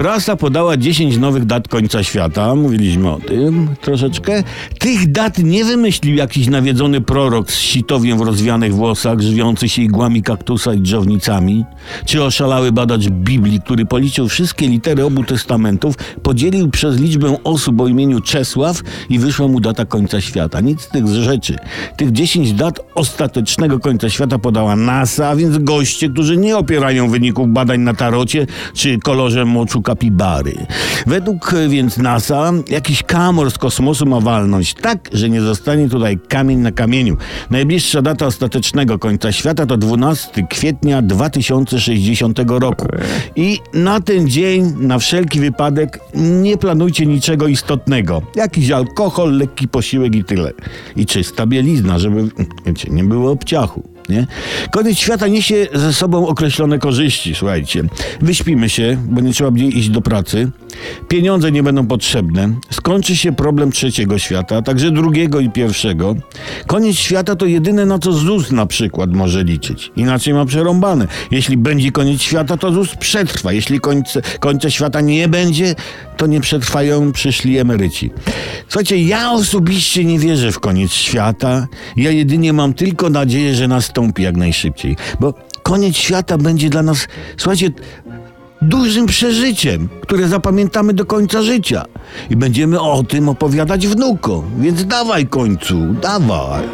Prasa podała 10 nowych dat końca świata, mówiliśmy o tym troszeczkę. Tych dat nie wymyślił jakiś nawiedzony prorok z sitowiem w rozwianych włosach, żywiący się igłami kaktusa i drzewnicami, czy oszalały badacz Biblii, który policzył wszystkie litery obu testamentów, podzielił przez liczbę osób o imieniu Czesław i wyszła mu data końca świata. Nic z tych rzeczy. Tych 10 dat ostatecznego końca świata podała NASA, a więc goście, którzy nie opierają wyników badań na tarocie czy kolorze moczu kapibary. Według e, więc NASA jakiś kamor z kosmosu ma walnąć tak, że nie zostanie tutaj kamień na kamieniu. Najbliższa data ostatecznego końca świata to 12 kwietnia 2060 roku. I na ten dzień, na wszelki wypadek, nie planujcie niczego istotnego. Jakiś alkohol, lekki posiłek i tyle. I czysta bielizna, żeby wiecie, nie było obciachu. Nie? Koniec świata niesie ze sobą określone korzyści, słuchajcie. Wyśpimy się, bo nie trzeba będzie iść do pracy. Pieniądze nie będą potrzebne. Skończy się problem trzeciego świata, także drugiego i pierwszego. Koniec świata to jedyne, na co ZUS na przykład może liczyć. Inaczej ma przerąbane. Jeśli będzie koniec świata, to ZUS przetrwa. Jeśli końce, końca świata nie będzie, to nie przetrwają przyszli emeryci. Słuchajcie, ja osobiście nie wierzę w koniec świata. Ja jedynie mam tylko nadzieję, że nastąpi jak najszybciej. Bo koniec świata będzie dla nas, słuchajcie, dużym przeżyciem, które zapamiętamy do końca życia. I będziemy o tym opowiadać wnukom. Więc dawaj końcu, dawaj.